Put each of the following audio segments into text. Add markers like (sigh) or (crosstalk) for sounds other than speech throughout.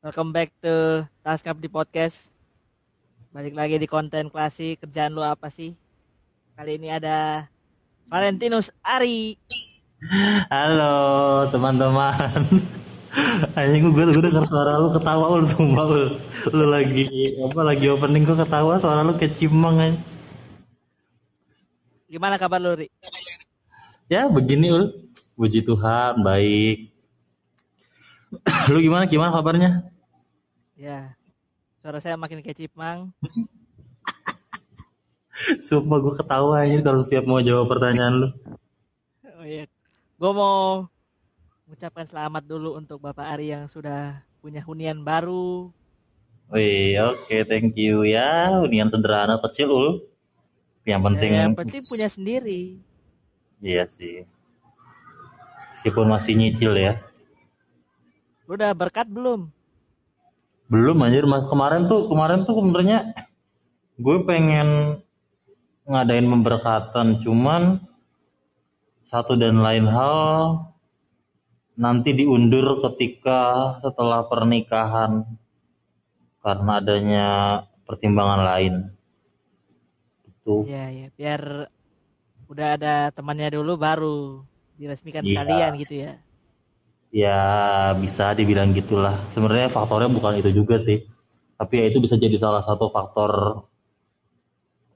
Welcome back to Taskap di podcast. Balik lagi di konten klasik. Kerjaan lu apa sih? Kali ini ada Valentinus Ari. Halo teman-teman. Anjing gue gue denger suara lu ketawa lu sumpah lu. Lu lagi apa lagi opening gue ketawa suara lu aja. Gimana kabar lu, Ri? Ya begini ul. Puji Tuhan baik. Lu gimana gimana kabarnya? Ya. Suara saya makin kayak cipang. (laughs) Sumpah gue ketawa aja kalau setiap mau jawab pertanyaan lu. Oh iya. Gue mau mengucapkan selamat dulu untuk Bapak Ari yang sudah punya hunian baru. Wih, oke, thank you ya. Unian sederhana kecil ul. Yang penting Ya, yang penting punya sendiri. Iya sih. Meskipun masih nyicil ya. Lu udah berkat belum? Belum anjir mas kemarin tuh kemarin tuh sebenarnya gue pengen ngadain pemberkatan cuman satu dan lain hal nanti diundur ketika setelah pernikahan karena adanya pertimbangan lain. Itu Iya, ya. Biar udah ada temannya dulu baru diresmikan Iya. sekalian gitu ya. Ya bisa dibilang gitulah. Sebenarnya faktornya bukan itu juga sih. Tapi ya itu bisa jadi salah satu faktor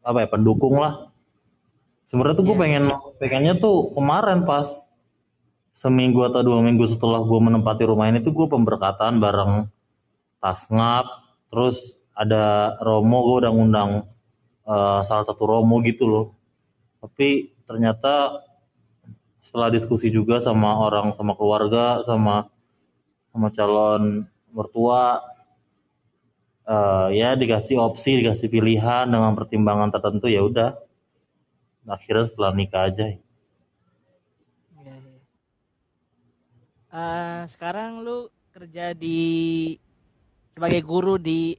apa ya pendukung lah. Sebenarnya tuh gue Iya. pengen pengennya tuh kemarin pas seminggu atau dua minggu setelah gue menempati rumah ini tuh gue pemberkatan bareng Tasngap, terus ada Romo gue udah ngundang eh, salah satu Romo gitu loh. Tapi ternyata setelah diskusi juga sama orang sama keluarga sama sama calon mertua eh, ya dikasih opsi dikasih pilihan dengan pertimbangan tertentu ya udah akhirnya setelah nikah aja. Eh, sekarang lu kerja di sebagai guru di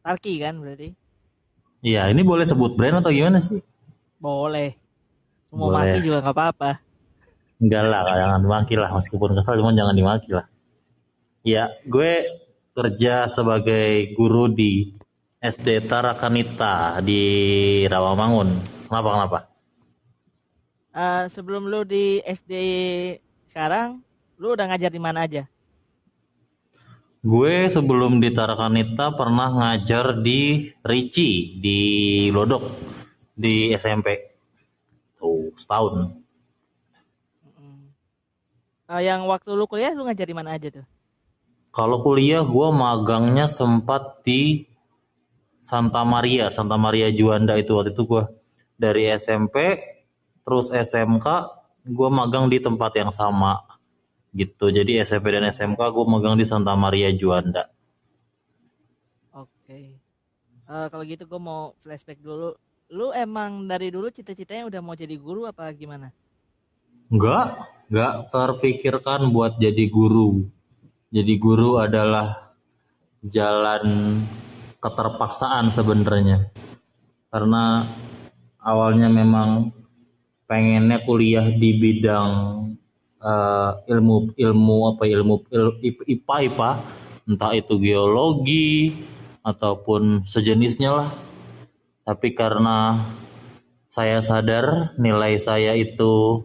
Tarki kan berarti? iya ini boleh sebut brand atau gimana sih Boleh. Mau Boleh. maki juga nggak apa-apa. Enggak lah jangan dimaki lah meskipun kesal cuman jangan dimaki lah ya gue kerja sebagai guru di SD Tarakanita di Rawamangun kenapa kenapa Eh, sebelum lu di SD sekarang, lu udah ngajar di mana aja? Gue sebelum di Tarakanita pernah ngajar di Ricci di Lodok di SMP. Tuh, setahun. Eh, yang waktu lu kuliah lu ngajar di mana aja tuh? Kalau kuliah gue magangnya sempat di Santa Maria, Santa Maria Juanda itu waktu itu gue dari SMP terus SMK gue magang di tempat yang sama gitu. Jadi SMP dan SMK gue magang di Santa Maria Juanda. Oke. Eh, kalau gitu gue mau flashback dulu. Lu emang dari dulu cita-citanya udah mau jadi guru apa gimana? Enggak, enggak terpikirkan buat jadi guru. Jadi guru adalah jalan keterpaksaan sebenarnya. Karena awalnya memang pengennya kuliah di bidang eh, ilmu ilmu apa ilmu il- IPA IPA entah itu geologi ataupun sejenisnya lah. Tapi karena saya sadar nilai saya itu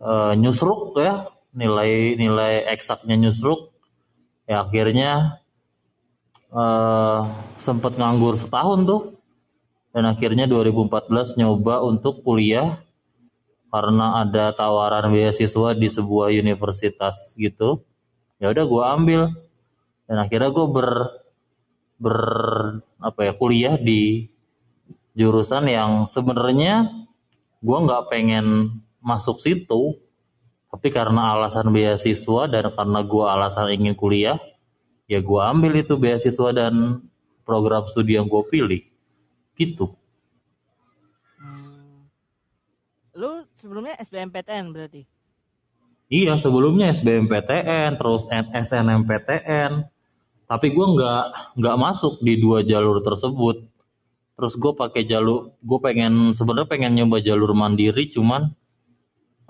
eh, nyusruk ya nilai nilai eksaknya nyusruk. Ya akhirnya eh sempat nganggur setahun tuh. Dan akhirnya 2014 nyoba untuk kuliah karena ada tawaran beasiswa di sebuah universitas gitu. Ya udah gue ambil. Dan akhirnya gue ber ber apa ya kuliah di jurusan yang sebenarnya gue nggak pengen masuk situ tapi karena alasan beasiswa dan karena gue alasan ingin kuliah ya gue ambil itu beasiswa dan program studi yang gue pilih gitu Hmm. Lu sebelumnya SBMPTN berarti? iya sebelumnya SBMPTN terus SNMPTN tapi gue nggak nggak masuk di dua jalur tersebut terus gue pakai jalur gue pengen sebenarnya pengen nyoba jalur mandiri cuman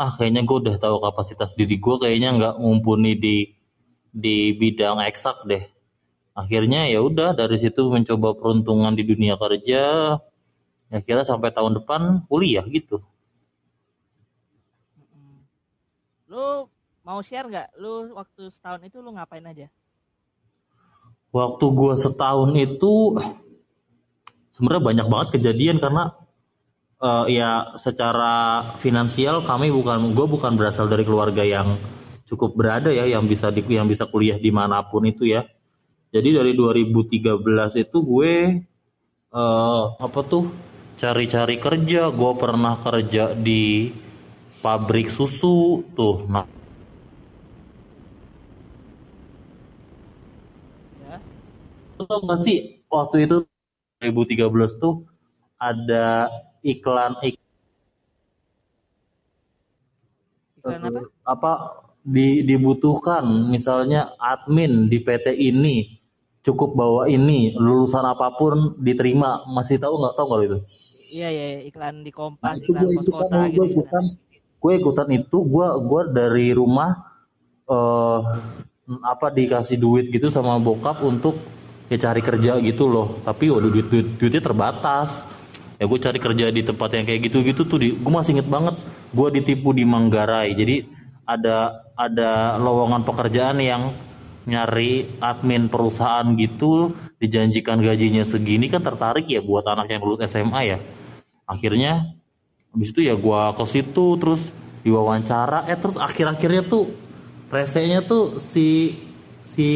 ah kayaknya gue udah tahu kapasitas diri gue kayaknya nggak mumpuni di di bidang eksak deh akhirnya ya udah dari situ mencoba peruntungan di dunia kerja ya kira sampai tahun depan kuliah gitu. Lu mau share nggak? Lu waktu setahun itu lu ngapain aja? waktu gua setahun itu sebenarnya banyak banget kejadian karena eh, ya secara finansial kami bukan gue bukan berasal dari keluarga yang cukup berada ya yang bisa di, yang bisa kuliah di mana pun itu ya jadi dari 2013 itu gue eh, apa tuh cari-cari kerja gue pernah kerja di pabrik susu tuh nah Ya. tau gak sih waktu itu 2013 tuh ada iklan ik- Iklan apa? apa? Di, dibutuhkan. Misalnya admin di PT ini cukup bawa ini lulusan apa pun diterima. Masih tahu nggak? Tahu nggak itu? Iya iya iya, iklan di nah Kompas, itu iklan gue ikutan. kota gue gitu gitu. ikutan gue ikutan itu gue gue dari rumah eh apa dikasih duit gitu sama bokap untuk ya cari kerja gitu loh. Tapi waduh duit, duit duitnya terbatas ya gue cari kerja di tempat yang kayak gitu-gitu tuh di, gue masih inget banget. Gue ditipu di Manggarai. Jadi ada ada lowongan pekerjaan yang nyari admin perusahaan gitu dijanjikan gajinya segini kan tertarik ya buat anak yang lulus SMA ya. Akhirnya habis itu ya gua ke situ terus diwawancara. Eh terus akhir-akhirnya tuh resenya tuh si si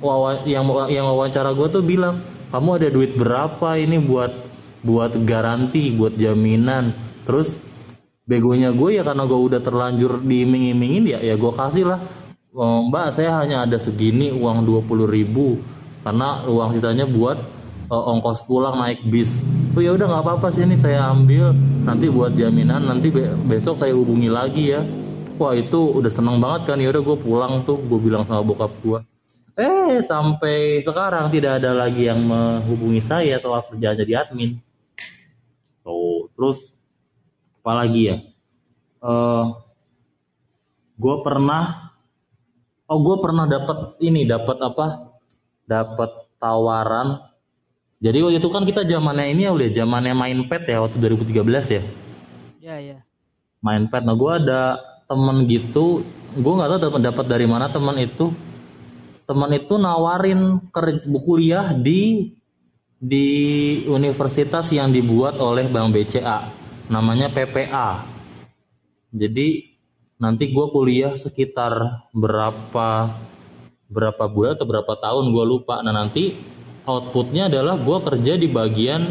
wawa- yang yang wawancara gua tuh bilang kamu ada duit berapa ini buat buat garansi buat jaminan. Terus begonya gue ya karena gue udah terlanjur diiming-imingin ya ya gue kasih lah. "Oh, mbak saya hanya ada segini uang 20.000 ribu. Karena uang sisanya buat eh, ongkos pulang naik bis. Oh ya udah nggak apa-apa sih ini saya ambil. Nanti buat jaminan nanti be- besok saya hubungi lagi ya. Wah itu udah seneng banget kan. Ya udah gue pulang tuh. Gue bilang sama bokap gue eh sampai sekarang tidak ada lagi yang menghubungi saya soal kerjaan jadi admin tuh terus apa lagi ya? Eh gue pernah oh gue pernah dapat ini dapat apa? Dapat tawaran. Jadi waktu itu kan kita zamannya ini ya udah zamannya main pet ya waktu 2013 ya? Iya iya. main pet. Nah gue ada temen gitu gue nggak tahu dapat dapat dari mana teman itu. Teman itu nawarin kerja kuliah di di universitas yang dibuat oleh Bank BCA namanya PPA jadi nanti gue kuliah sekitar berapa berapa bulan atau berapa tahun gue lupa. Nah nanti outputnya adalah gue kerja di bagian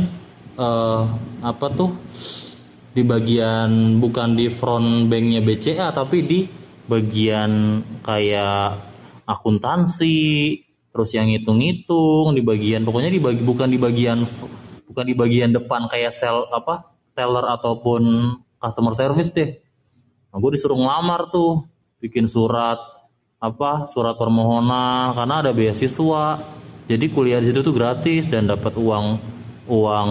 eh, apa tuh? Di bagian bukan di front banknya BCA tapi di bagian kayak akuntansi terus yang ngitung-ngitung di bagian pokoknya di bagi bukan di bagian bukan di bagian depan kayak sel apa teller ataupun customer service deh. Nah, gue disuruh ngelamar tuh bikin surat apa surat permohonan karena ada beasiswa. Jadi kuliah di situ tuh gratis dan dapat uang uang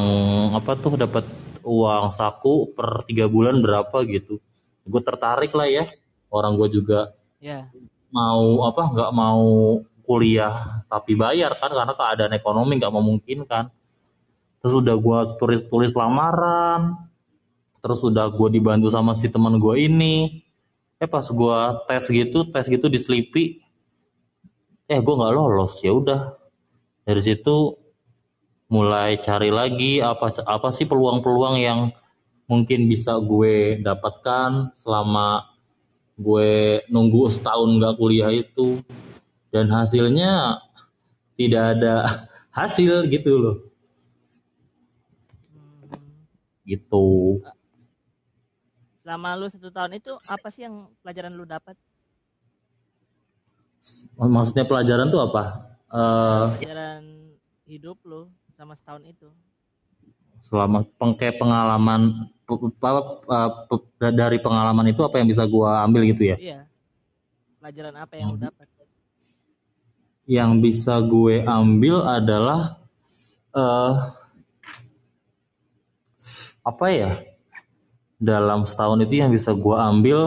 apa tuh dapat uang saku per tiga bulan berapa gitu. Gue tertarik lah ya orang gue juga Iya. mau apa nggak mau kuliah tapi bayar kan karena keadaan ekonomi nggak memungkinkan. Terus udah gue tulis tulis lamaran terus udah gue dibantu sama si teman gue ini. Eh pas gue tes gitu tes gitu di Sleepy eh gue nggak lolos ya udah. Dari situ mulai cari lagi apa apa sih peluang-peluang yang mungkin bisa gue dapatkan selama gue nunggu setahun nggak kuliah itu dan hasilnya tidak ada hasil gitu loh Hmm. gitu Selama lu satu tahun itu apa sih yang pelajaran lu dapat? maksudnya pelajaran tuh apa Eh, Pelajaran hidup lu sama setahun itu. selama pengke pengalaman pe- pe- pe- pe- dari pengalaman itu apa yang bisa gue ambil gitu ya Iya. Pelajaran apa yang lu dapat? Yang bisa gue ambil adalah eh apa ya? Dalam setahun itu yang bisa gue ambil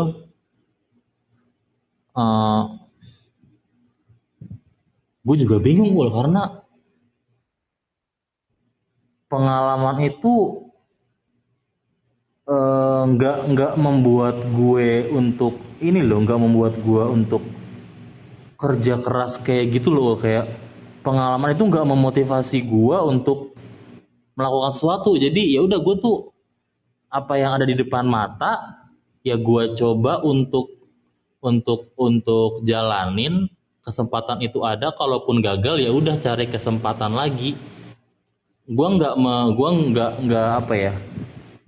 eh gue juga bingung ul karena pengalaman itu eh, nggak uh, nggak membuat gue untuk ini loh nggak membuat gue untuk kerja keras kayak gitu loh kayak pengalaman itu nggak memotivasi gue untuk melakukan sesuatu. Jadi ya udah gue tuh apa yang ada di depan mata ya gue coba untuk untuk untuk jalanin. Kesempatan itu ada kalaupun gagal ya udah cari kesempatan lagi. Gue nggak me gue nggak nggak apa ya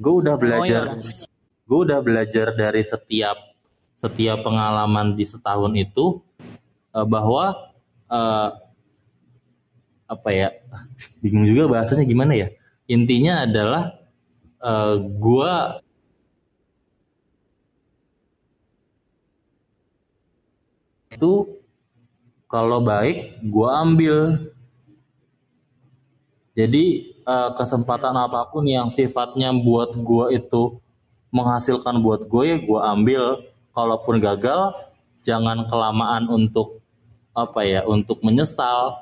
gue udah belajar oh, iya. gue udah belajar dari setiap setiap pengalaman di setahun itu uh, bahwa uh, apa ya bingung juga bahasanya gimana ya intinya adalah uh, gue itu kalau baik gue ambil jadi uh, kesempatan apa pun yang sifatnya buat gue itu menghasilkan buat gue ya gue ambil. Kalaupun gagal, jangan kelamaan untuk apa ya, untuk menyesal.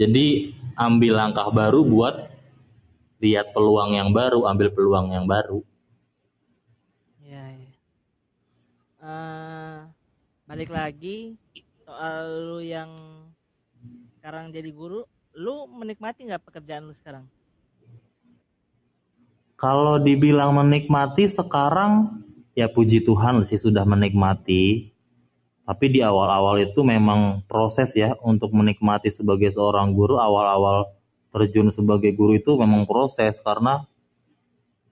Jadi ambil langkah baru buat lihat peluang yang baru, ambil peluang yang baru. Ya, ya. Uh, balik lagi soal lu yang sekarang jadi guru lu menikmati nggak pekerjaan lu sekarang? Kalau dibilang menikmati sekarang ya puji Tuhan sih sudah menikmati. Tapi di awal-awal itu memang proses ya untuk menikmati sebagai seorang guru awal-awal terjun sebagai guru itu memang proses karena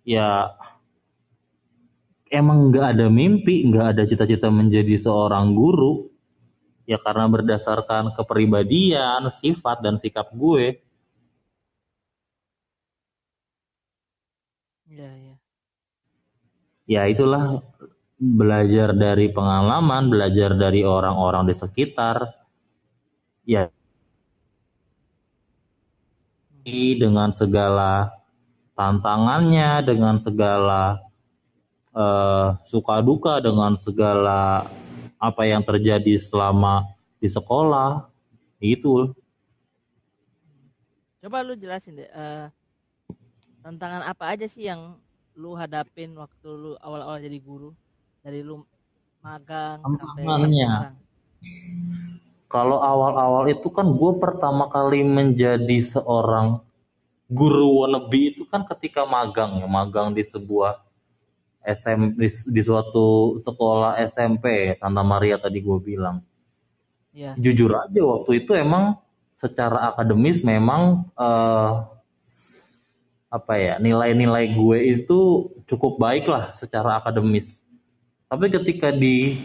ya emang nggak ada mimpi, nggak ada cita-cita menjadi seorang guru ya karena berdasarkan kepribadian, sifat dan sikap gue. Ya, ya. Ya itulah belajar dari pengalaman, belajar dari orang-orang di sekitar. Ya. Dengan segala tantangannya, dengan segala uh, suka duka, dengan segala apa yang terjadi selama di sekolah itu coba lu jelasin deh uh, tantangan apa aja sih yang lu hadapin waktu lu awal-awal jadi guru dari lu magang tantangannya kalau awal-awal itu kan gue pertama kali menjadi seorang guru wannabe itu kan ketika magang ya magang di sebuah SM di, di suatu sekolah SMP Santa Maria tadi gue bilang. Ya. Jujur aja waktu itu emang secara akademis memang uh, apa ya nilai-nilai gue itu cukup baik lah secara akademis. Tapi ketika di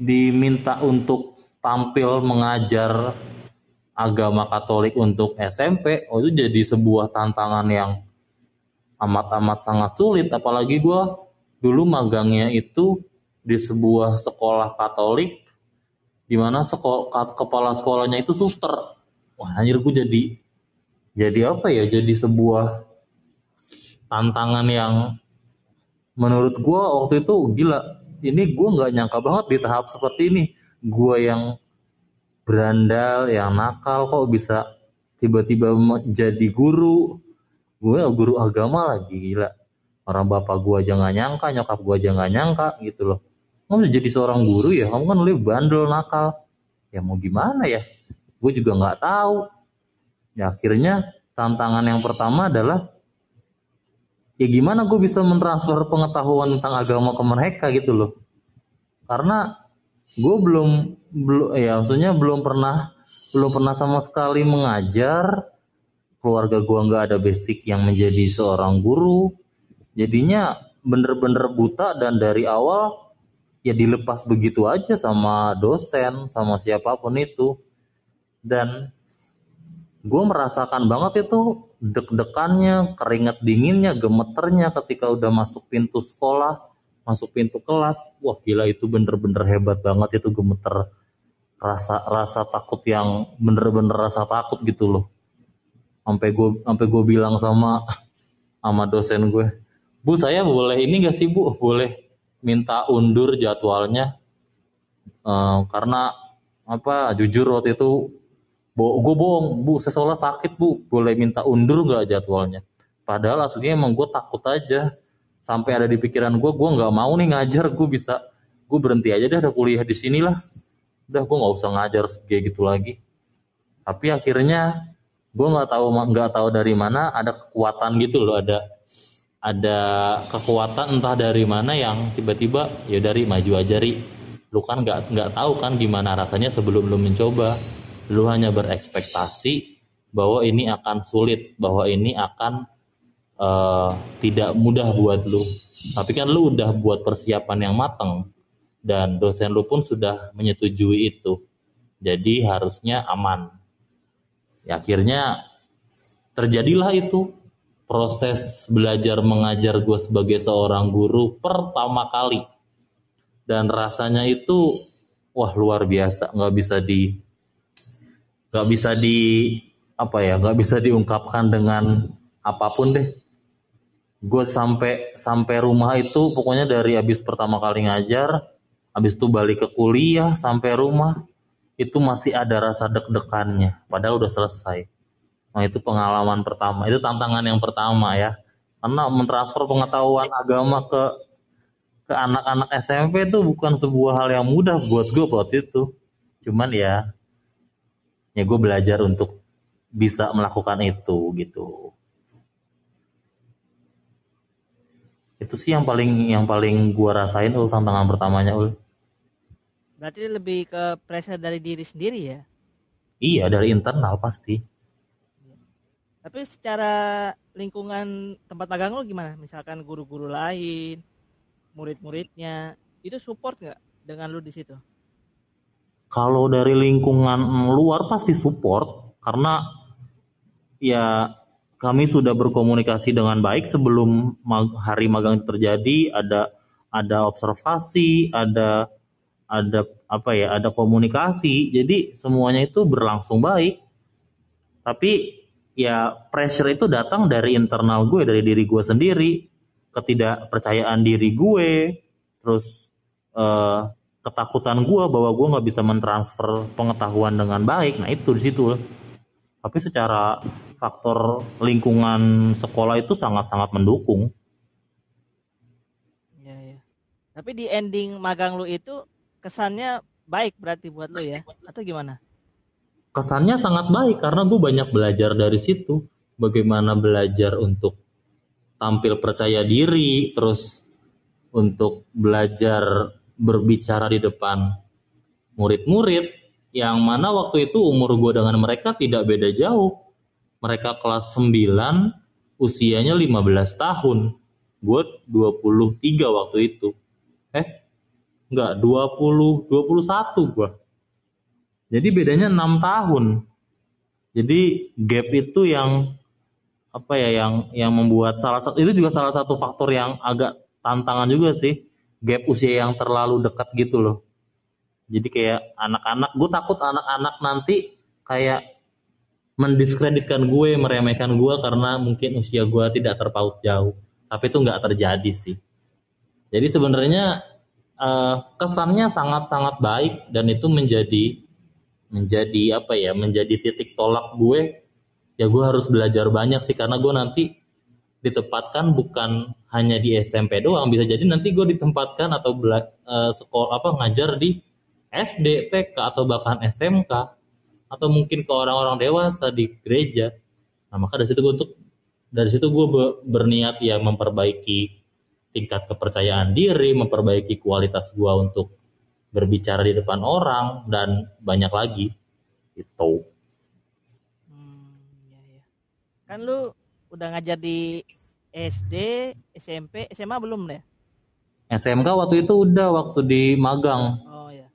diminta untuk tampil mengajar agama Katolik untuk SMP, oh itu jadi sebuah tantangan yang amat-amat sangat sulit. Apalagi gue dulu magangnya itu di sebuah sekolah Katolik di mana sekolah kepala sekolahnya itu suster. Wah anjir gue jadi jadi apa ya? Jadi sebuah tantangan yang menurut gue waktu itu gila ini gue nggak nyangka banget di tahap seperti ini. Gue yang berandal yang nakal kok bisa tiba-tiba jadi guru. Gue guru agama lagi gila. Orang bapak gue aja gak nyangka nyokap gue aja gak nyangka gitu loh. Kamu jadi seorang guru ya kamu kan lebih bandel nakal. Ya mau gimana ya? Gue juga nggak tahu. Ya akhirnya tantangan yang pertama adalah ya gimana gue bisa mentransfer pengetahuan tentang agama ke mereka gitu loh. Karena gue belum belum ya maksudnya belum pernah belum pernah sama sekali mengajar. Keluarga gua nggak ada basic yang menjadi seorang guru. Jadinya bener-bener buta dan dari awal ya dilepas begitu aja sama dosen sama siapa pun itu. Dan gue merasakan banget itu deg-degannya keringat dinginnya gemeternya ketika udah masuk pintu sekolah masuk pintu kelas. Wah gila itu bener-bener hebat banget itu gemeter. Rasa rasa takut yang bener-bener rasa takut gitu loh. Sampai gue sampai gue bilang sama sama dosen gue bu saya boleh ini gak sih bu? Boleh minta undur jadwalnya. Uh, karena apa jujur waktu itu Bo gue bohong, bu, sekolah sakit bu, boleh minta undur nggak jadwalnya? Padahal aslinya emang gue takut aja. Sampai ada di pikiran gue, gue nggak mau nih ngajar, gue bisa, gue berhenti aja deh, ada kuliah di sini lah. Udah, gue nggak usah ngajar kayak gitu lagi. Tapi akhirnya gue nggak tahu nggak tahu dari mana ada kekuatan gitu loh, ada ada kekuatan entah dari mana yang tiba-tiba ya dari maju aja ri lu kan nggak nggak tahu kan gimana rasanya sebelum lu mencoba lu hanya berekspektasi bahwa ini akan sulit, bahwa ini akan uh, tidak mudah buat lu. Tapi kan lu udah buat persiapan yang matang dan dosen lu pun sudah menyetujui itu. Jadi harusnya aman. Ya, akhirnya terjadilah itu proses belajar mengajar gue sebagai seorang guru pertama kali dan rasanya itu wah luar biasa nggak bisa di nggak bisa di apa ya nggak bisa diungkapkan dengan apa pun deh. Gue sampai sampai rumah itu pokoknya dari habis pertama kali ngajar habis itu balik ke kuliah sampai rumah itu masih ada rasa deg-degannya padahal udah selesai. Nah itu pengalaman pertama itu tantangan yang pertama ya. Karena mentransfer pengetahuan agama ke ke anak-anak SMP itu bukan sebuah hal yang mudah buat gue waktu itu. Cuman ya ya gue belajar untuk bisa melakukan itu gitu. Itu sih yang paling yang paling gue rasain ul tantangan pertamanya ul. Berarti lebih ke pressure dari diri sendiri ya? Iya dari internal pasti. Tapi secara lingkungan tempat magang lo gimana? Misalkan guru-guru lain murid-muridnya itu support nggak dengan lu di situ kalau dari lingkungan luar pasti support karena ya kami sudah berkomunikasi dengan baik sebelum hari magang terjadi. Ada ada observasi ada ada apa ya ada komunikasi. Jadi semuanya itu berlangsung baik. Tapi ya pressure itu datang dari internal gue dari diri gue sendiri. Ketidakpercayaan diri gue. Terus uh, ketakutan gue bahwa gue nggak bisa mentransfer pengetahuan dengan baik. Nah itu di situ. Tapi secara faktor lingkungan sekolah itu sangat-sangat mendukung. Ya ya tapi di ending magang lu itu kesannya baik berarti buat lu ya? Atau gimana? Kesannya sangat baik karena gue banyak belajar dari situ. Bagaimana belajar untuk tampil percaya diri terus untuk belajar berbicara di depan murid-murid yang mana waktu itu umur gue dengan mereka tidak beda jauh. Mereka kelas 9, usianya 15 tahun. Gue 23 waktu itu. Eh, enggak, 20, 21 gue. Jadi bedanya 6 tahun. Jadi gap itu yang apa ya yang yang membuat salah satu itu juga salah satu faktor yang agak tantangan juga sih gap usia yang terlalu dekat gitu loh. Jadi kayak anak-anak gue takut anak-anak nanti kayak mendiskreditkan gue meremehkan gue karena mungkin usia gue tidak terpaut jauh. Tapi itu nggak terjadi sih. Jadi sebenarnya uh, kesannya sangat-sangat baik dan itu menjadi menjadi apa ya menjadi titik tolak gue. Ya gue harus belajar banyak sih karena gue nanti ditempatkan bukan hanya di SMP doang bisa jadi nanti gue ditempatkan atau bela, uh, sekolah apa ngajar di SD, TK atau bahkan SMK atau mungkin ke orang-orang dewasa di gereja. Nah maka dari situ gue untuk dari situ gue berniat ya memperbaiki tingkat kepercayaan diri, memperbaiki kualitas gue untuk berbicara di depan orang dan banyak lagi itu. Hmm, ya, ya. Kan lu udah ngajar di SD, SMP, SMA belum deh? SMK waktu itu udah waktu di magang. Oh ya.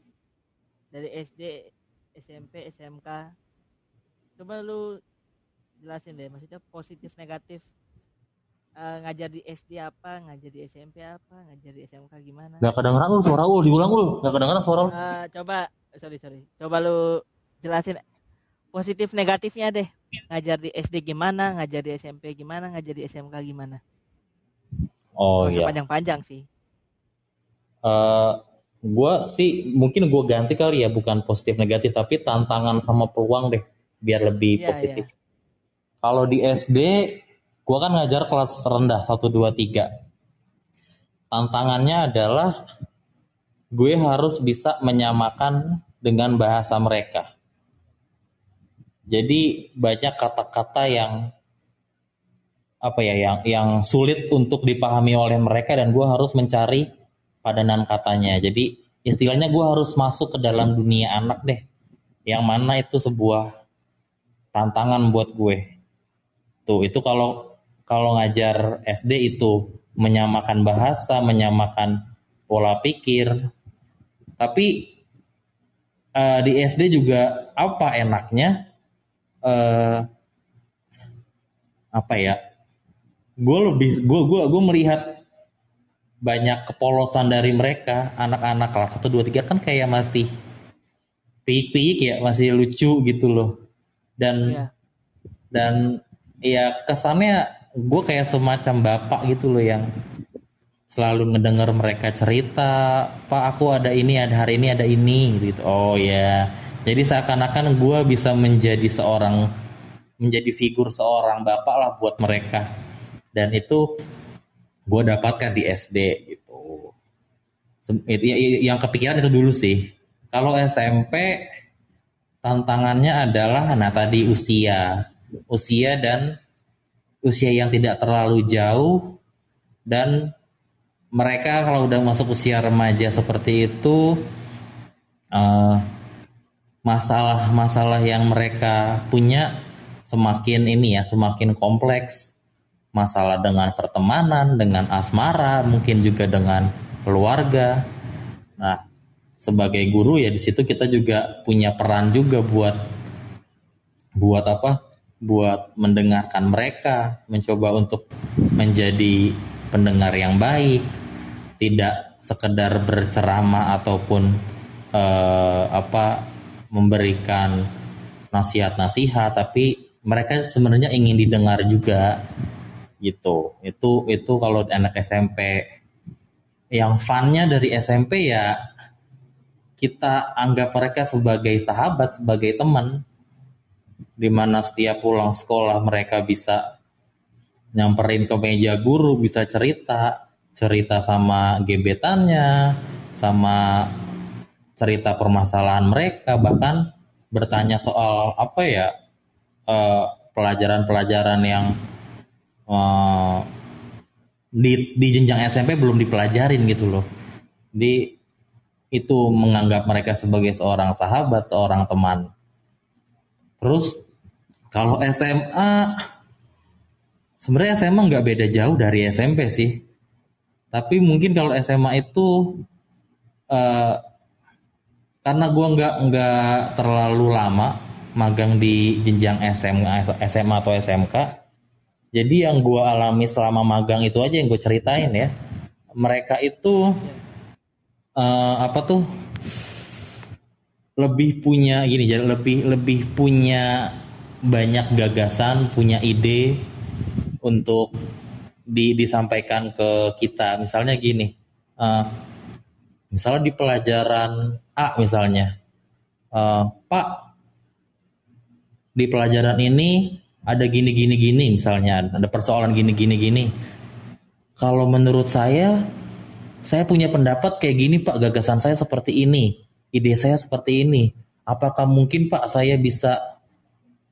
Dari SD, SMP, SMK. Coba lu jelasin deh, maksudnya positif negatif uh, ngajar di SD apa, ngajar di SMP apa, ngajar di SMK gimana? Gak kedengeran lu suara ul, diulang ul, gak kedengeran suara ul. Uh, coba, sorry sorry, coba lu jelasin positif negatifnya deh ngajar di SD gimana ngajar di SMP gimana ngajar di SMK gimana oh iya panjang-panjang sih uh, eh, gue sih mungkin gue ganti kali ya bukan positif negatif tapi tantangan sama peluang deh biar lebih Iya, positif. Kalau di SD, gua kan ngajar kelas rendah 1 2 3. Tantangannya adalah gue harus bisa menyamakan dengan bahasa mereka. Jadi banyak kata-kata yang apa ya yang yang sulit untuk dipahami oleh mereka dan gue harus mencari padanan katanya. Jadi istilahnya gue harus masuk ke dalam dunia anak deh. Yang mana itu sebuah tantangan buat gue. Tuh itu kalau kalau ngajar SD itu menyamakan bahasa, menyamakan pola pikir. Tapi eh, di SD juga apa enaknya eh apa ya? Gue lebih gue gue gue melihat banyak kepolosan dari mereka anak-anak kelas 1 2 3 kan kayak masih piik-piik ya, masih lucu gitu loh. Dan Iya. dan ya kesannya gue kayak semacam bapak gitu loh yang selalu ngedenger mereka cerita pak aku ada ini ada hari ini ada ini gitu oh ya jadi seakan-akan gue bisa menjadi seorang menjadi figur seorang bapak lah buat mereka. Dan itu gue dapatkan di SD gitu. Ya- ya- yang kepikiran itu dulu sih. Kalau SMP tantangannya adalah nah tadi usia. Usia dan usia yang tidak terlalu jauh. Dan mereka kalau udah masuk usia remaja seperti itu eh, masalah-masalah yang mereka punya semakin ini ya semakin kompleks. Masalah dengan pertemanan dengan asmara mungkin juga dengan keluarga. Nah sebagai guru ya di situ kita juga punya peran juga buat buat apa? Buat mendengarkan mereka mencoba untuk menjadi pendengar yang baik. Tidak sekedar berceramah ataupun eh, apa memberikan nasihat-nasihat tapi mereka sebenarnya ingin didengar juga gitu. Itu itu kalau anak SMP yang funnya dari SMP ya kita anggap mereka sebagai sahabat sebagai teman di mana setiap pulang sekolah mereka bisa nyamperin ke meja guru bisa cerita cerita sama gebetannya sama cerita permasalahan mereka bahkan bertanya soal apa ya eh, pelajaran-pelajaran yang eh, di di jenjang SMP belum dipelajarin gitu loh. Di itu menganggap mereka sebagai seorang sahabat seorang teman. Terus kalau SMA sebenarnya SMA nggak beda jauh dari SMP sih. Tapi mungkin kalau SMA itu eh, karena gua nggak nggak terlalu lama magang di jenjang SMA SMA atau SMK jadi yang gua alami selama magang itu aja yang gue ceritain ya. Mereka itu eh, apa tuh lebih punya gini jadi lebih lebih punya banyak gagasan punya ide untuk di, disampaikan ke kita. Misalnya gini eh, misalnya di pelajaran A misalnya eh, Pak di pelajaran ini ada gini gini gini misalnya ada persoalan gini gini gini. Kalau menurut saya saya punya pendapat kayak gini Pak gagasan saya seperti ini ide saya seperti ini. Apakah mungkin Pak saya bisa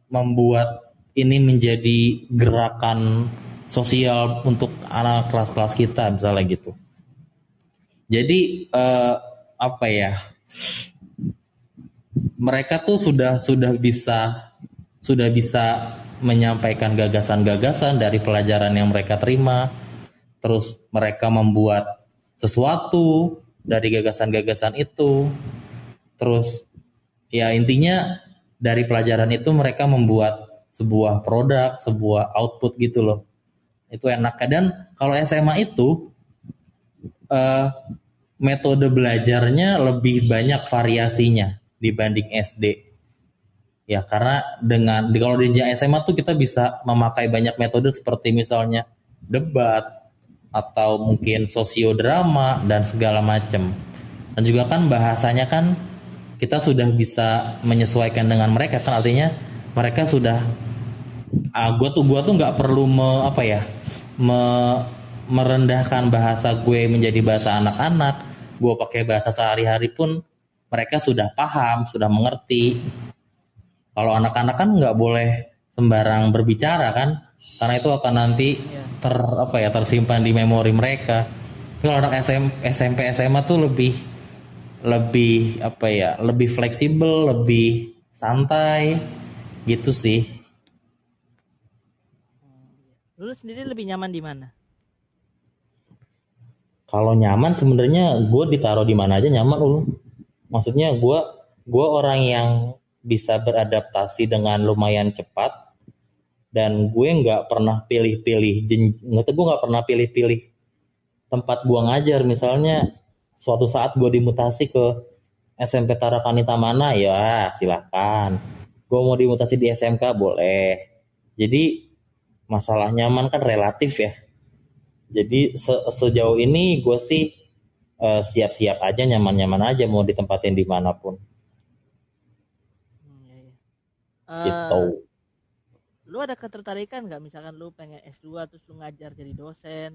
membuat ini menjadi gerakan sosial untuk anak kelas-kelas kita? Misalnya gitu jadi eh, apa ya? Mereka tuh sudah sudah bisa sudah bisa menyampaikan gagasan-gagasan dari pelajaran yang mereka terima. Terus mereka membuat sesuatu dari gagasan-gagasan itu. Terus ya intinya dari pelajaran itu mereka membuat sebuah produk sebuah output gitu loh. Itu enak dan kalau SMA itu eh, metode belajarnya lebih banyak variasinya dibanding SD ya karena dengan di kalau di SMA tuh kita bisa memakai banyak metode seperti misalnya debat atau mungkin sosiodrama dan segala macam dan juga kan bahasanya kan kita sudah bisa menyesuaikan dengan mereka kan artinya mereka sudah ah gue tuh gua tuh nggak perlu me, apa ya me, merendahkan bahasa gue menjadi bahasa anak-anak gue pakai bahasa sehari-hari pun mereka sudah paham sudah mengerti kalau anak-anak kan nggak boleh sembarang berbicara kan karena itu akan nanti Iya. ter apa ya tersimpan di memori mereka tapi kalau anak SM, SMP SMA tuh lebih lebih apa ya lebih fleksibel lebih santai gitu sih Lu sendiri lebih nyaman di mana? Kalau nyaman sebenarnya gue ditaruh di mana aja nyaman ul. Maksudnya gue gue orang yang bisa beradaptasi dengan lumayan cepat dan gue nggak pernah pilih-pilih nggak gue nggak pernah pilih-pilih tempat gue ngajar. Misalnya suatu saat gue dimutasi ke SMP Tarakanita mana ya silakan. Gue mau dimutasi di SMK boleh. Jadi masalah nyaman kan relatif ya jadi se- sejauh ini gue sih eh, siap-siap aja nyaman-nyaman aja mau ditempatin di mana pun Hmm, iya, iya. Eh, gitu. lu ada ketertarikan nggak misalkan lu pengen S2 terus lu ngajar jadi dosen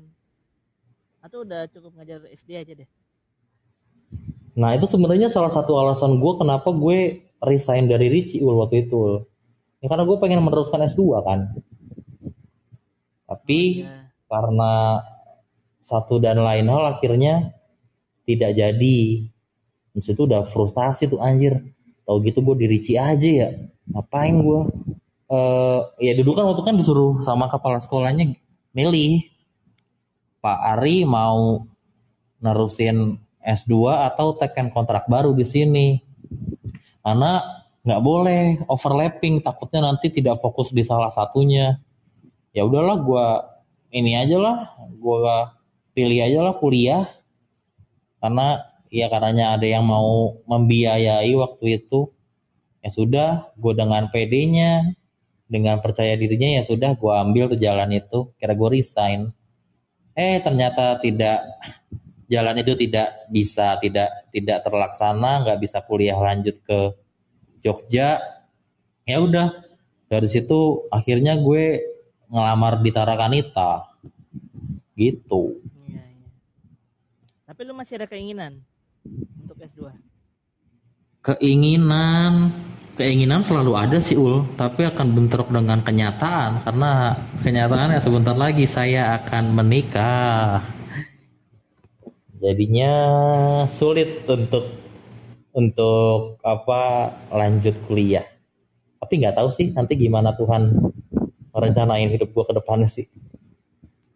atau udah cukup ngajar SD aja deh Nah itu sebenarnya salah satu alasan gue kenapa gue resign dari Ricci Ul waktu itu. Ya, karena gue pengen meneruskan S2 kan. Tapi ya karena satu dan lain hal akhirnya tidak jadi. Terus itu udah frustasi tuh anjir. Tahu gitu gue di Ricci aja ya. Ngapain gue? Eh ya dulu kan waktu kan disuruh sama kepala sekolahnya milih. Pak Ari mau nerusin S2 atau tekan kontrak baru di sini. Karena nggak boleh overlapping, takutnya nanti tidak fokus di salah satunya. Ya udahlah, gua ini aja lah, gua pilih aja lah kuliah. Karena ya karenanya ada yang mau membiayai waktu itu. Ya sudah, gue dengan PD-nya, dengan percaya dirinya ya sudah, gua ambil tuh jalan itu. Kira gue resign. Eh ternyata tidak jalan itu tidak bisa tidak tidak terlaksana nggak bisa kuliah lanjut ke Jogja ya udah dari situ akhirnya gue ngelamar di Tarakanita gitu. Iya iya. Tapi lu masih ada keinginan untuk S2 keinginan. Keinginan selalu ada sih ul. Tapi akan bentrok dengan kenyataan. Karena kenyataannya sebentar lagi saya akan menikah. Jadinya sulit untuk untuk apa lanjut kuliah. Tapi nggak tahu sih nanti gimana Tuhan merencanain hidup gua ke depannya sih.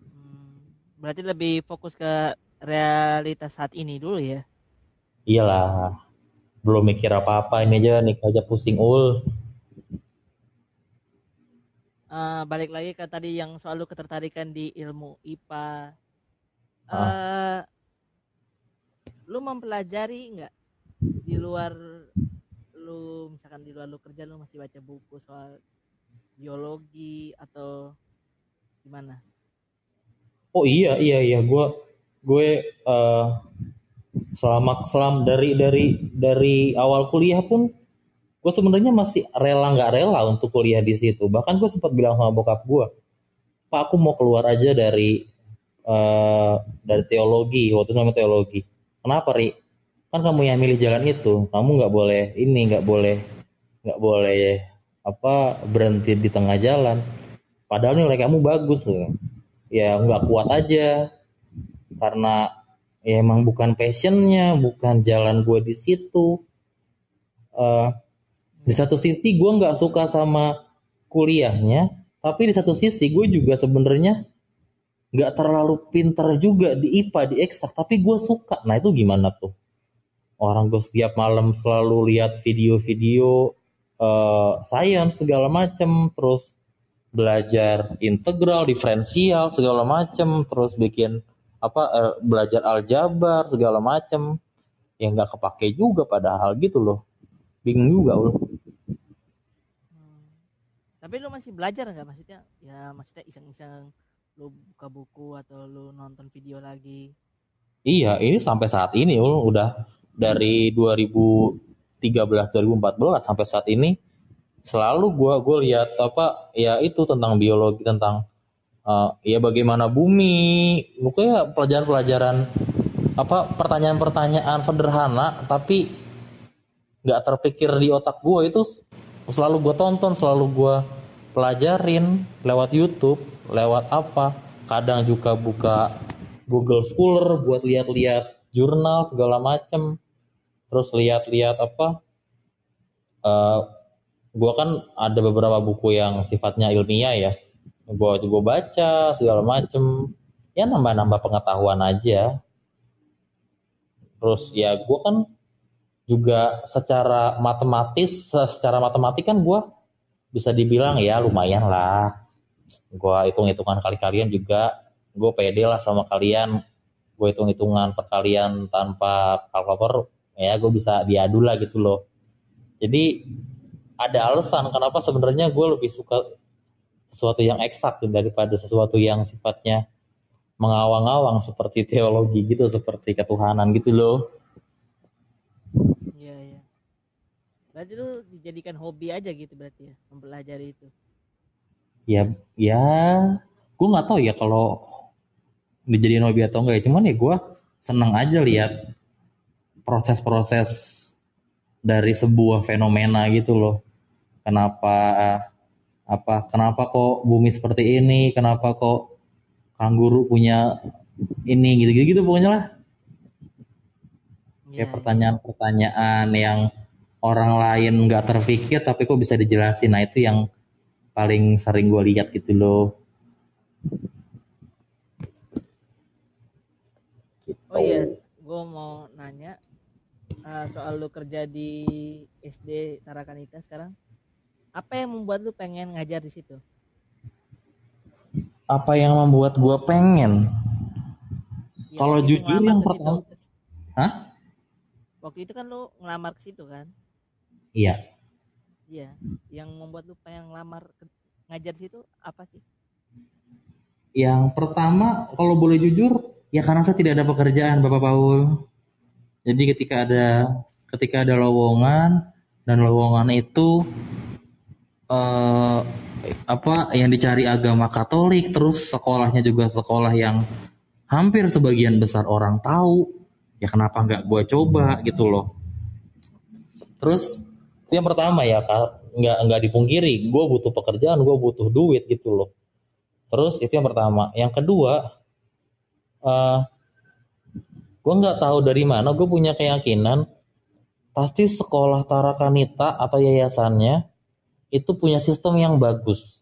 Hmm, berarti lebih fokus ke realitas saat ini dulu ya? Iyalah belum mikir apa-apa ini aja nikah aja pusing ul. Eh, balik lagi ke tadi yang selalu ketertarikan di ilmu IPA Ah. eh lu mempelajari nggak di luar lu misalkan di luar lu kerja lu masih baca buku soal biologi atau gimana? Oh iya iya iya. Gue gue eh, selama selam dari dari dari awal kuliah pun gue sebenarnya masih rela nggak rela untuk kuliah di situ. Bahkan gue sempat bilang sama bokap gue pak aku mau keluar aja dari eh, dari teologi waktu itu namanya teologi. Kenapa ri? Kan kamu yang milih jalan itu. Kamu nggak boleh ini nggak boleh nggak boleh apa berhenti di tengah jalan. Padahal nilai kamu bagus loh. Ya nggak kuat aja. Karena ya emang bukan passionnya bukan jalan gue di situ. Eh, di satu sisi gue nggak suka sama kuliahnya tapi di satu sisi gue juga sebenarnya nggak terlalu pinter juga di IPA di eksak tapi gue suka. Nah itu gimana tuh? Orang gue setiap malam selalu lihat video-video eh science segala macem terus belajar integral diferensial segala macem terus bikin apa eh, belajar aljabar segala macem. Yang nggak kepake juga padahal gitu loh. Bingung juga loh Hmm. tapi lu masih belajar nggak? Maksudnya ya maksudnya iseng-iseng lu buka buku atau lu nonton video lagi? Iya, ini sampai saat ini Ul, udah dari 2013 2014 sampai saat ini selalu gue gue lihat apa ya itu tentang biologi tentang uh, ya bagaimana bumi pokoknya pelajaran-pelajaran apa pertanyaan-pertanyaan sederhana tapi nggak terpikir di otak gue itu selalu gue tonton selalu gue pelajarin lewat YouTube lewat apa kadang juga buka Google Scholar buat lihat-lihat jurnal segala macem terus lihat-lihat apa uh, gue kan ada beberapa buku yang sifatnya ilmiah ya. Gue gue baca segala macem. Ya nambah-nambah pengetahuan aja. Terus ya gue kan juga secara matematis secara matematik kan gue bisa dibilang ya lumayan lah. Gue hitung-hitungan kali kalian juga gue pede lah sama kalian. Gue hitung-hitungan perkalian tanpa kalkulator ya gue bisa diadu lah gitu loh. Jadi ada alasan kenapa sebenarnya gue lebih suka sesuatu yang eksak daripada sesuatu yang sifatnya mengawang-awang seperti teologi gitu seperti ketuhanan gitu loh. Iya iya. Berarti lu dijadikan hobi aja gitu berarti ya mempelajari itu? Ya ya gue nggak tahu ya kalau dijadiin hobi atau enggak ya. Cuman ya gue seneng aja lihat proses-proses dari sebuah fenomena gitu loh. Kenapa apa kenapa kok bumi seperti ini? Kenapa kok kangguru punya ini gitu gitu, gitu pokoknya lah. Kayak iya. pertanyaan-pertanyaan yang orang lain nggak terpikir tapi kok bisa dijelasin. Nah itu yang paling sering gue lihat gitu loh. Oh iya, gue mau nanya uh, soal lu kerja di SD Tarakanita sekarang. Apa yang membuat lu pengen ngajar di situ? Apa yang membuat gue pengen? Ya, Kalau jujur yang pertama, hah? Waktu itu kan lu ngelamar ke situ kan? Iya. Iya. Yang membuat lu pengen ngelamar ngajar di situ apa sih? Yang pertama, kalau boleh jujur, Ya karena saya tidak ada pekerjaan Bapak Paul. Jadi ketika ada ketika ada lowongan dan lowongan itu eh, apa yang dicari agama Katolik terus sekolahnya juga sekolah yang hampir sebagian besar orang tahu ya kenapa nggak gue coba gitu loh. Terus itu yang pertama ya kak. Nggak nggak dipungkiri gue butuh pekerjaan gue butuh duit gitu loh. Terus itu yang pertama. Yang kedua uh, eh, gue nggak tahu dari mana gue punya keyakinan pasti sekolah Tarakanita atau yayasannya itu punya sistem yang bagus.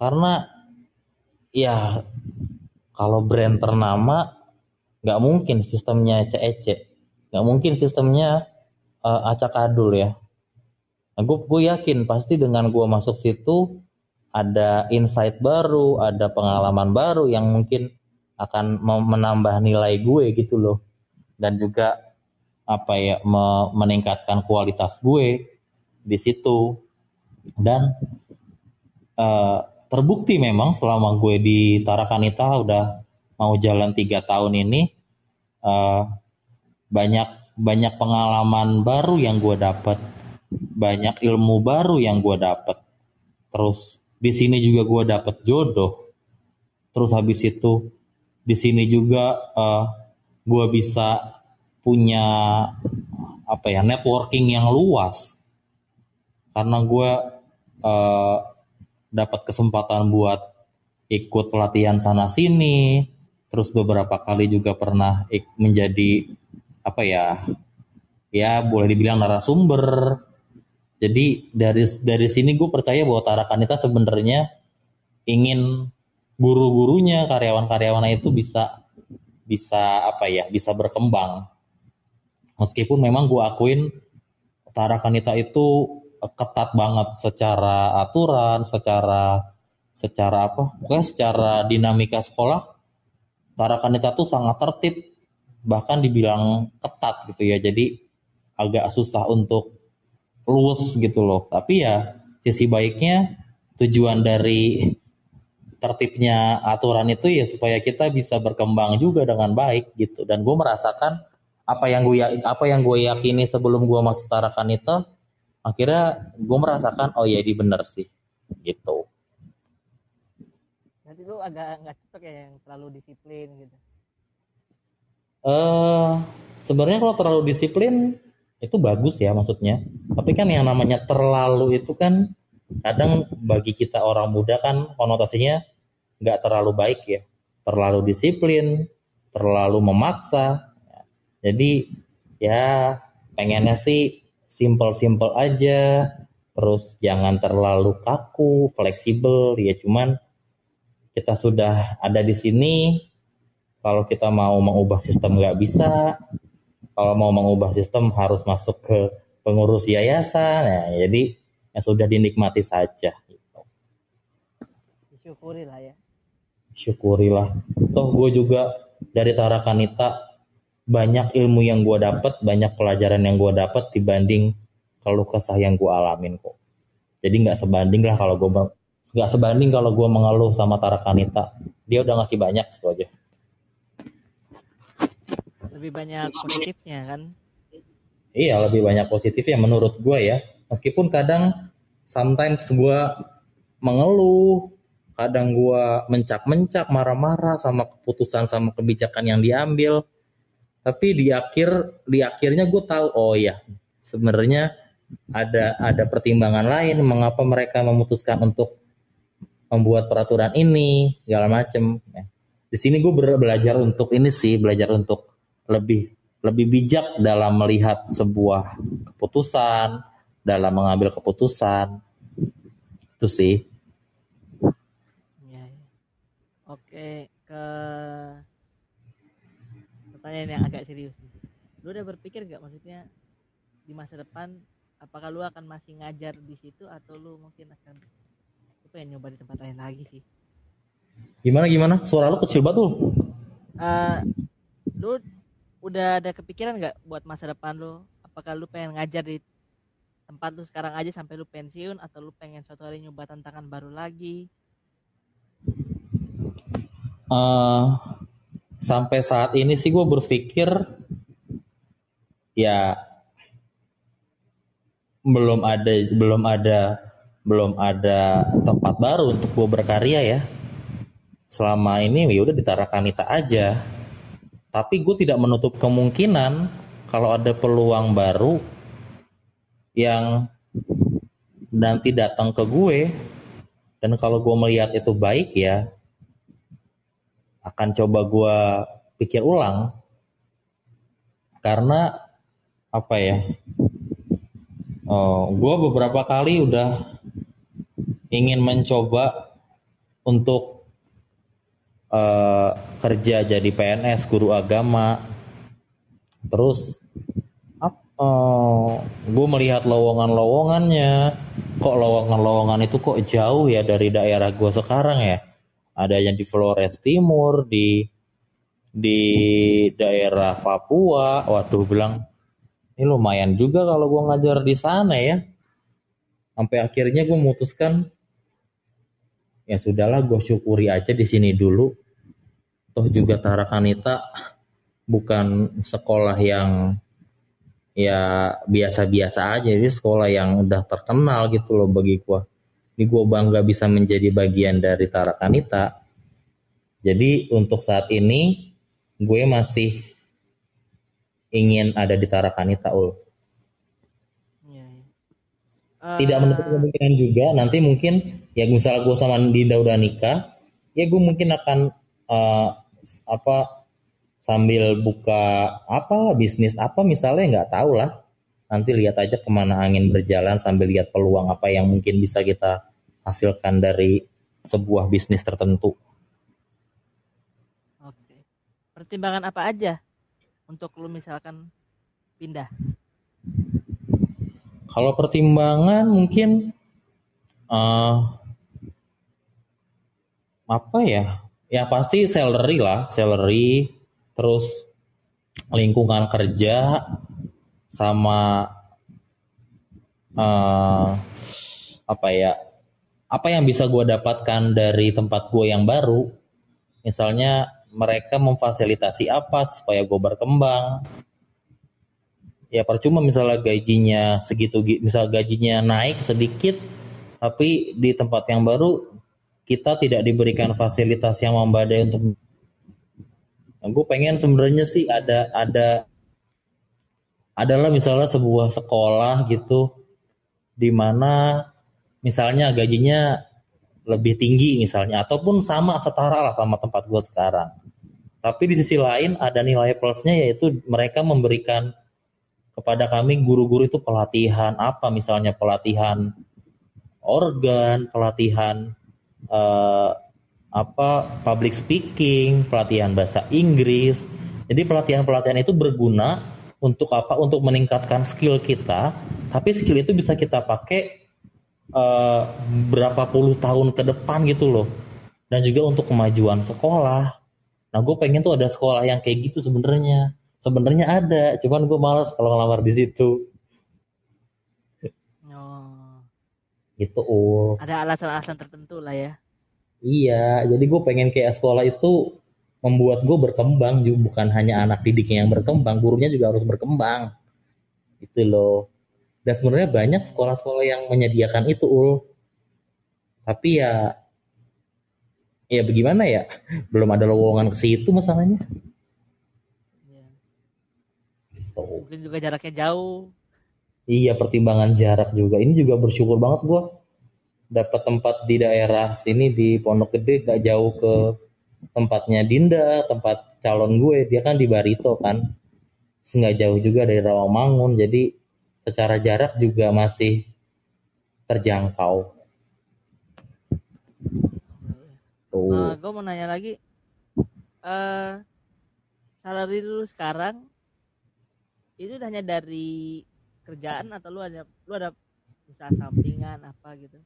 Karena ya kalau brand ternama nggak mungkin sistemnya ecek-ecek nggak mungkin sistemnya uh, acak adul ya. Nah, gue, gue yakin pasti dengan gue masuk situ ada insight baru ada pengalaman baru yang mungkin akan menambah nilai gue gitu loh. Dan juga apa ya meningkatkan kualitas gue di situ. Dan uh, terbukti memang selama gue di Tarakanita udah mau jalan tiga tahun ini uh, banyak banyak pengalaman baru yang gue dapat banyak ilmu baru yang gue dapat terus di sini juga gue dapat jodoh. Terus habis itu di sini juga uh, eh, gue bisa punya apa ya networking yang luas. Karena gue uh, dapat kesempatan buat ikut pelatihan sana sini terus beberapa kali juga pernah menjadi apa ya ya boleh dibilang narasumber. Jadi dari dari sini gue percaya bahwa Tarakanita sebenarnya ingin guru-gurunya karyawan-karyawannya itu bisa bisa apa ya bisa berkembang. Meskipun memang gue akuin Tarakanita itu ketat banget secara aturan secara secara apa pokoknya secara dinamika sekolah Tarakanita tuh sangat tertib bahkan dibilang ketat gitu ya. Jadi agak susah untuk luwes gitu loh. Tapi ya sisi baiknya tujuan dari tertibnya aturan itu ya supaya kita bisa berkembang juga dengan baik gitu. Dan gue merasakan apa yang gue apa yang gue yakini sebelum gue masuk Tarakan itu akhirnya gue merasakan oh ya ini bener sih gitu. Nanti lu agak nggak cocok ya yang terlalu disiplin gitu. eh sebenarnya kalau terlalu disiplin itu bagus ya maksudnya. Tapi kan yang namanya terlalu itu kan kadang bagi kita orang muda kan konotasinya nggak terlalu baik ya. Terlalu disiplin terlalu memaksa. Jadi ya pengennya sih simple-simple aja. Terus jangan terlalu kaku fleksibel. Ya cuman kita sudah ada di sini. Kalau kita mau mengubah sistem nggak bisa. Kalau mau mengubah sistem harus masuk ke pengurus yayasan. Ya jadi ya sudah dinikmati saja gitu. Disyukuri lah ya. syukurilah toh gue juga dari Tarakanita banyak ilmu yang gue dapat banyak pelajaran yang gue dapat dibanding kalau kesah yang gue alamin kok jadi nggak sebanding lah kalau gue nggak sebanding kalau gue mengeluh sama Tarakanita dia udah ngasih banyak itu aja Lebih banyak positifnya kan. Iya, lebih banyak positifnya menurut gue ya. Meskipun kadang sometimes gue mengeluh, kadang gue mencak-mencak, marah-marah sama keputusan sama kebijakan yang diambil. Tapi di akhir di akhirnya gue tahu oh ya sebenarnya ada ada pertimbangan lain mengapa mereka memutuskan untuk membuat peraturan ini segala macem. Ya. Di sini gue belajar untuk ini sih belajar untuk lebih lebih bijak dalam melihat sebuah keputusan, dalam mengambil keputusan. Itu sih. Ya, ya. Oke, ke pertanyaan yang agak serius. Lu udah berpikir gak maksudnya di masa depan apakah lu akan masih ngajar di situ atau lu mungkin akan lu pengen nyoba di tempat lain lagi sih? Gimana gimana? Suara lu kecil banget tuh. Eh, lu udah ada kepikiran nggak buat masa depan lu? Apakah lu pengen ngajar di tempat lu sekarang aja sampai lu pensiun atau lu pengen suatu hari nyoba tantangan baru lagi? Eh, sampai saat ini sih gue berpikir ya belum ada belum ada belum ada tempat baru untuk gue berkarya ya. Selama ini ya udah di Tarakanita aja. Tapi gue tidak menutup kemungkinan kalau ada peluang baru yang nanti datang ke gue dan kalau gue melihat itu baik ya akan coba gue pikir ulang. Karena apa ya oh, gue beberapa kali udah ingin mencoba untuk eh, kerja jadi PNS guru agama. Terus gue melihat lowongan-lowongannya. Kok lowongan-lowongan itu kok jauh ya dari daerah gue sekarang ya? Ada yang di Flores Timur di di daerah Papua. Waduh bilang ini lumayan juga kalau gue ngajar di sana ya. Sampai akhirnya gue memutuskan ya sudahlah gue syukuri aja di sini dulu. Toh juga Tarakanita bukan sekolah yang ya biasa-biasa aja. Ini sekolah yang udah terkenal gitu loh bagi gue ini gue bangga bisa menjadi bagian dari Tarakanita jadi untuk saat ini gue masih ingin ada di Tarakanita ul. Iya, iya. tidak Eh, menutup kemungkinan juga nanti mungkin ya misalnya gue sama Dinda udah nikah ya gue mungkin akan eh, apa sambil buka apa bisnis apa misalnya nggak tahu lah nanti lihat aja ke mana angin berjalan sambil lihat peluang apa yang mungkin bisa kita hasilkan dari sebuah bisnis tertentu Oke. Pertimbangan apa aja untuk lu misalkan pindah? kalau pertimbangan mungkin eh apa ya ya pasti salary lah salary terus lingkungan kerja sama eh apa ya apa yang bisa gue dapatkan dari tempat gue yang baru misalnya mereka memfasilitasi apa supaya gue berkembang. Ya percuma misalnya gajinya segitu gi- misal gajinya naik sedikit tapi di tempat yang baru kita tidak diberikan fasilitas yang memadai untuk gue pengen sebenarnya sih ada ada adalah misalnya sebuah sekolah gitu di mana misalnya gajinya lebih tinggi misalnya ataupun sama setara lah sama tempat gue sekarang. Tapi di sisi lain ada nilai plusnya yaitu mereka memberikan kepada kami guru-guru itu pelatihan apa. Misalnya pelatihan organ, pelatihan eh, apa public speaking, pelatihan bahasa Inggris. Jadi pelatihan-pelatihan itu berguna untuk apa? Untuk meningkatkan skill kita, tapi skill itu bisa kita pakai eh, berapa puluh tahun ke depan gitu loh. Dan juga untuk kemajuan sekolah. Nah, gue pengen tuh ada sekolah yang kayak gitu sebenarnya. Sebenarnya ada, cuman gue malas kalau ngelamar di situ. Oh, Gitu, Ul. ada alasan-alasan tertentu lah ya. Iya, jadi gue pengen kayak sekolah itu membuat gue berkembang, juga bukan hanya anak didiknya yang berkembang, gurunya juga harus berkembang. Itu loh. Dan sebenarnya banyak sekolah-sekolah yang menyediakan itu, Ul. Tapi ya, ya bagaimana ya? Belum ada lowongan ke situ masalahnya. Gitu. Mungkin juga jaraknya jauh. Iya, pertimbangan jarak juga. Ini juga bersyukur banget gue dapat tempat di daerah sini di Pondok Gede gak jauh ke tempatnya Dinda, tempat calon gue. Dia kan di Barito kan. Nggak jauh juga dari Rawamangun. Jadi secara jarak juga masih terjangkau. Tuh. Eh, gue mau nanya lagi, eh salary lu sekarang itu hanya dari kerjaan atau lu ada lu ada usaha sampingan apa gitu?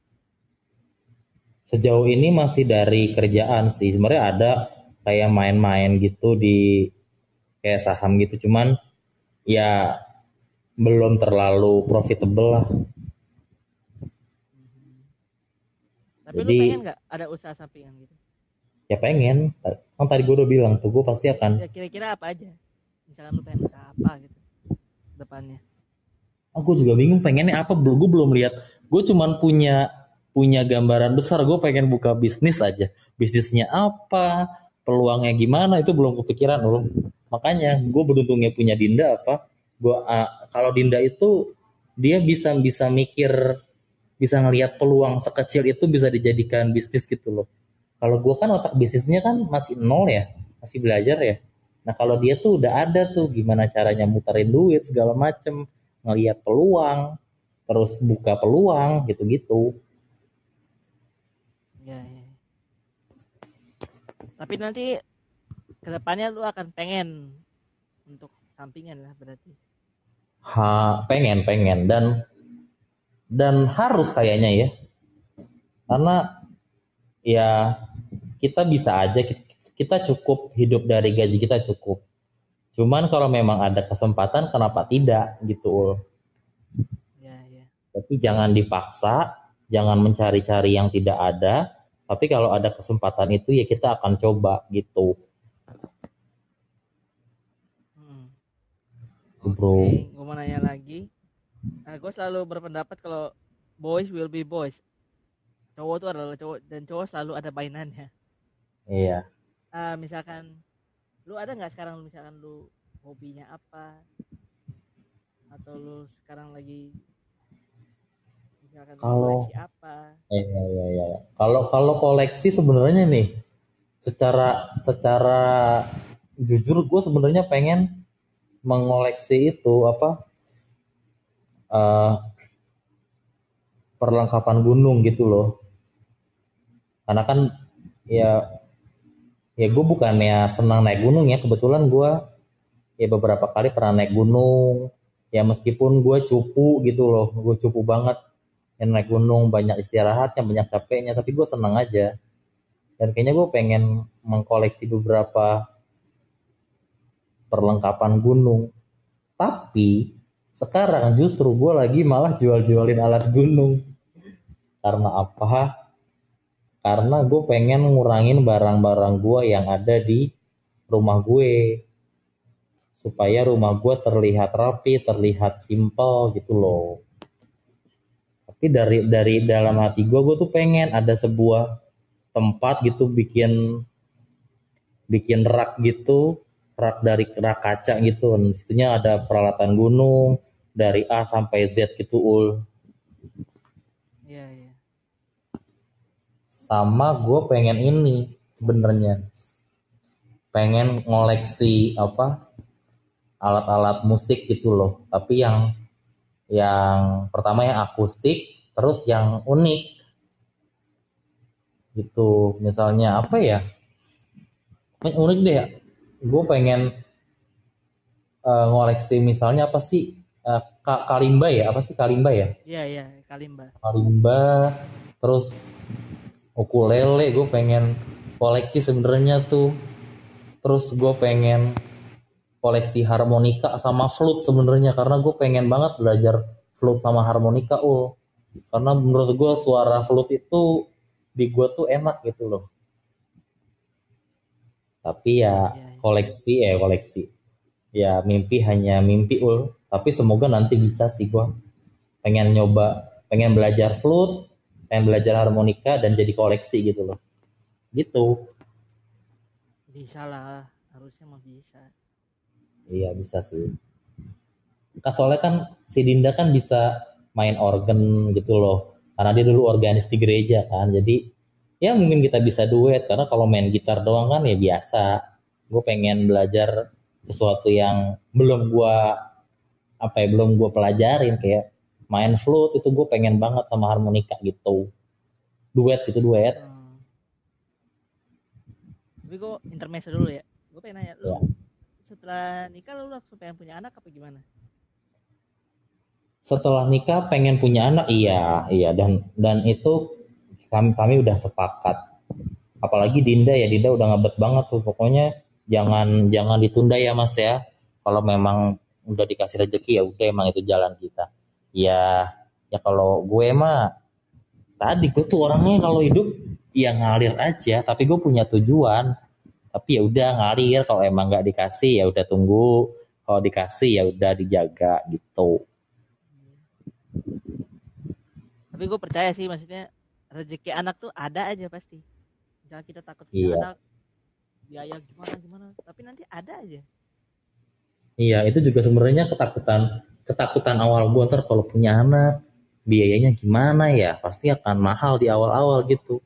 Sejauh ini masih dari kerjaan sih. Sebenarnya ada kayak main-main gitu di kayak saham gitu. Cuman ya belum terlalu profitable lah. Tapi lu Jadi- pengen nggak ada usaha sampingan gitu? Ya pengen. Kan tadi gue udah bilang tuh gue pasti akan. Ya kira-kira apa aja? Misalkan lu pengen usaha apa gitu depannya? Aku juga bingung pengennya apa. Belum gue belum lihat. Gue cuman punya punya gambaran besar. Gue pengen buka bisnis aja. Bisnisnya apa? Peluangnya gimana? Itu belum kepikiran loh. Makanya gue beruntungnya punya Dinda apa? Gue ah, kalau Dinda itu dia bisa bisa mikir bisa ngelihat peluang sekecil itu bisa dijadikan bisnis gitu loh. Kalau gue kan otak bisnisnya kan masih nol ya, masih belajar ya. Nah kalau dia tuh udah ada tuh gimana caranya muterin duit segala macem, ngelihat peluang, terus buka peluang gitu-gitu. Ya, ya. Tapi nanti ke depannya lu akan pengen untuk sampingan lah berarti. Ha, pengen pengen dan dan harus kayaknya ya, karena ya kita bisa aja kita, kita cukup hidup dari gaji kita cukup. Cuman kalau memang ada kesempatan kenapa tidak gitu. Ul. Ya, ya. Tapi jangan dipaksa, jangan mencari-cari yang tidak ada. Tapi kalau ada kesempatan itu ya kita akan coba gitu, Hmm. bro. Oke, gue mau nanya lagi. Nah, gue selalu berpendapat kalau boys will be boys. Cowok itu adalah cowok dan cowok selalu ada mainannya. Iya. Ah, misalkan lu ada nggak sekarang misalkan lu hobinya apa atau lu sekarang lagi Kalau- koleksi apa Iya, iya, iya. Kalau kalau koleksi sebenarnya nih, secara secara jujur gue sebenarnya pengen mengoleksi itu apa eh, perlengkapan gunung gitu loh. Karena kan ya ya gue bukannya senang naik gunung ya, kebetulan gue ya beberapa kali pernah naik gunung. Ya meskipun gue cupu gitu loh, gue cupu banget yang naik gunung banyak istirahatnya banyak capeknya tapi gue senang aja. Dan kayaknya gue pengen mengkoleksi beberapa perlengkapan gunung. Tapi sekarang justru gue lagi malah jual-jualin alat gunung. Karena apa? Karena gue pengen ngurangin barang-barang gue yang ada di rumah gue. Supaya rumah gue terlihat rapi terlihat simple gitu loh tapi dari dari dalam hati gue gue tuh pengen ada sebuah tempat gitu bikin bikin rak gitu rak dari rak kaca gitu. Dan situnya ada peralatan gunung dari A sampai Z gitu ul. Iya, iya. sama gue pengen ini sebenarnya. Pengen ngoleksi apa alat-alat musik gitu loh. Tapi yang yang pertama yang akustik terus yang unik. Gitu misalnya apa ya? Unik deh gue pengen uh, ngoleksi misalnya apa sih uh, kalimba ya? Apa sih kalimba ya? Iya, iya, kalimba. kalimba terus ukulele gue pengen koleksi sebenarnya tuh. Terus gue pengen koleksi harmonika sama flute sebenarnya karena gue pengen banget belajar flute sama harmonika ul karena menurut gue suara flute itu di gue tuh enak gitu loh tapi ya Iya, iya. koleksi eh koleksi ya mimpi hanya mimpi ul tapi semoga nanti bisa sih gue pengen nyoba pengen belajar flute pengen belajar harmonika dan jadi koleksi gitu loh gitu Bisa lah, harusnya mah bisa. Iya bisa sih. Kan soalnya kan si Dinda kan bisa main organ gitu loh. Karena dia dulu organis di gereja kan. Jadi ya mungkin kita bisa duet. Karena kalau main gitar doang kan ya biasa. Gue pengen belajar sesuatu yang belum gue apa ya belum gue pelajarin kayak main flute itu gue pengen banget sama harmonika gitu. Duet gitu duet. Hmm. Tapi gue intermezzo dulu ya. Gue pengen nanya, lu Ya. setelah nikah lu langsung pengen punya anak apa gimana? Setelah nikah pengen punya anak? Iya iya. Dan dan itu kami kami udah sepakat. Apalagi Dinda ya Dinda udah ngebet banget tuh. Pokoknya jangan jangan ditunda ya Mas ya. Kalau memang udah dikasih rezeki ya udah emang itu jalan kita. Ya ya kalau gue mah tadi gue tuh orangnya kalau hidup ya ngalir aja. Tapi gue punya tujuan. Tapi ya udah ngalir. Kalau emang nggak dikasih ya udah tunggu. Kalau dikasih ya udah dijaga gitu Tapi gue percaya sih maksudnya rezeki anak tuh ada aja pasti. Misalnya kita takut punya Iya. anak, biaya gimana gimana, tapi nanti ada aja. Iya, itu juga sebenarnya ketakutan ketakutan awal gue ntar kalau punya anak biayanya gimana ya pasti akan mahal di awal-awal gitu.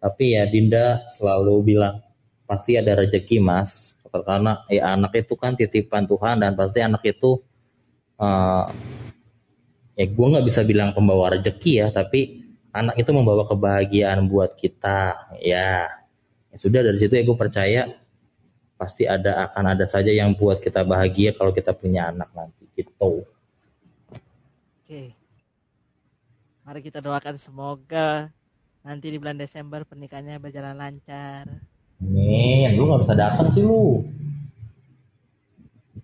Tapi ya Dinda selalu bilang pasti ada rezeki mas karena ya anak itu kan titipan Tuhan dan pasti anak itu eh ya gue nggak bisa bilang pembawa rezeki ya tapi anak itu membawa kebahagiaan buat kita ya ya sudah dari situ ya gue percaya pasti ada akan ada saja yang buat kita bahagia kalau kita punya anak nanti gitu Oke. Mari kita doakan semoga nanti di bulan Desember pernikahannya berjalan lancar. Amin lu nggak bisa datang sih lu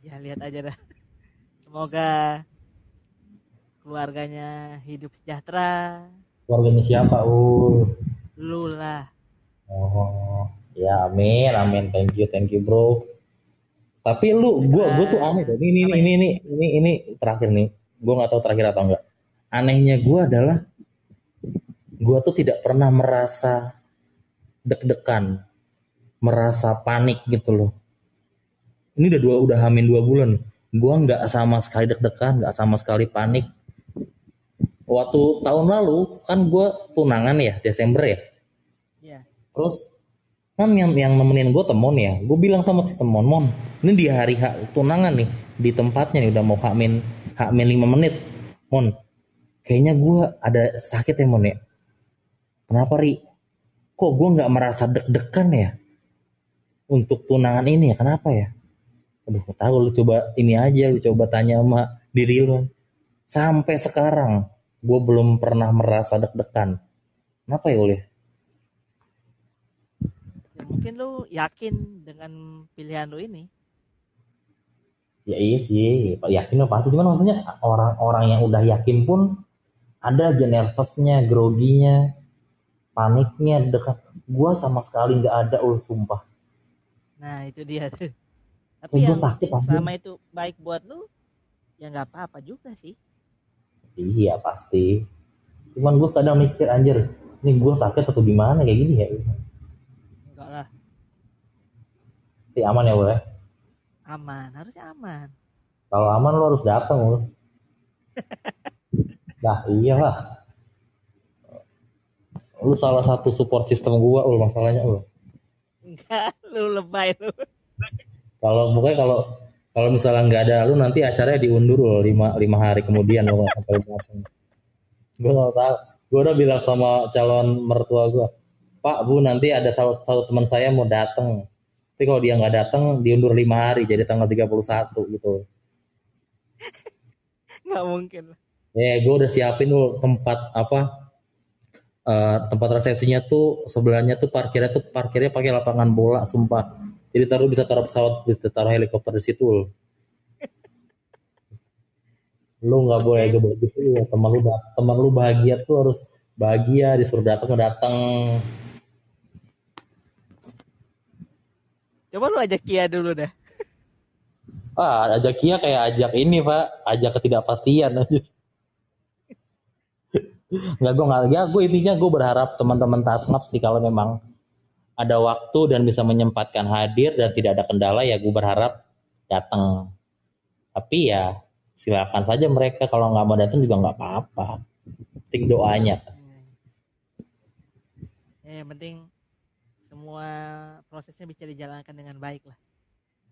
Ya lihat aja dah. Semoga keluarganya hidup sejahtera. keluarganya siapa ul? Lu lah. oh ya amin amin. Thank you thank you bro. Tapi lu gua gua tuh aneh ini ini ya? ini ini ini ini terakhir nih. Gua nggak tahu terakhir atau enggak anehnya gua adalah gua tuh tidak pernah merasa deg-degan merasa panik gitu loh. Ini udah dua udah hamin dua bulan. Gua nggak sama sekali deg-degan nggak sama sekali panik waktu tahun lalu kan gua tunangan ya Desember ya Ya. Terus kan yang yang nemenin gue temon ya, gue bilang sama si temon, mon, ini di hari hak tunangan nih, di tempatnya nih udah mau hakmin hakmin lima menit, mon, kayaknya gue ada sakit ya mon ya. Kenapa ri? Kok gue nggak merasa deg-degan ya untuk tunangan ini ya? Kenapa ya? Aduh, tahu lu coba ini aja, lu coba tanya sama diri lu. Sampai sekarang gue belum pernah merasa deg-degan. Kenapa ya Ul ya? mungkin lu yakin dengan pilihan lu ini. Ya iya sih, yakin lah pasti. Cuman maksudnya orang-orang yang udah yakin pun ada aja nervousnya, groginya, paniknya, dekat. Gua sama sekali nggak ada ul sumpah. Nah itu dia tuh. tapi Ya, yang sakit, selama itu baik buat lu ya nggak apa-apa juga sih Iya pasti. Cuman gue kadang mikir anjir, ini gue sakit atau gimana kayak gini ya? enggak lah Tapi aman ya boleh. aman harusnya aman Kalau aman lo harus datang lo. (laughs) Nah iyalah. Lu salah satu support sistem gua ul masalahnya ul. enggak lu lebay lu Kalau pokoknya kalau kalau misalnya nggak ada lu nanti acaranya diundur loh lima, lima hari kemudian lo nggak sampai datang. Gue nggak tahu. Gue udah bilang sama calon mertua gue, Pak Bu nanti ada satu, satu teman saya mau datang. Tapi kalau dia nggak datang diundur lima hari jadi tanggal 31 gitu. (laughs) nggak mungkin Eh gue udah siapin tuh tempat apa eh, tempat resepsinya tuh sebelahnya tuh parkirnya tuh parkirnya pakai lapangan bola sumpah. Jadi taruh bisa taruh pesawat bisa taruh helikopter di situ. Lu nggak boleh gebet gitu ya teman lu teman lu bahagia tuh harus bahagia disuruh datang datang. coba lu ajak Kia dulu dah Ah ajak Kia kayak ajak ini pak ajak ketidakpastian aja. (laughs) Nggak gue nggak ya gue intinya gue berharap teman-teman tasngap sih kalau memang ada waktu dan bisa menyempatkan hadir dan tidak ada kendala ya gue berharap datang. Tapi ya silakan saja mereka kalau nggak mau datang juga nggak apa-apa. Penting doanya. ya, yang penting semua prosesnya bisa dijalankan dengan baik lah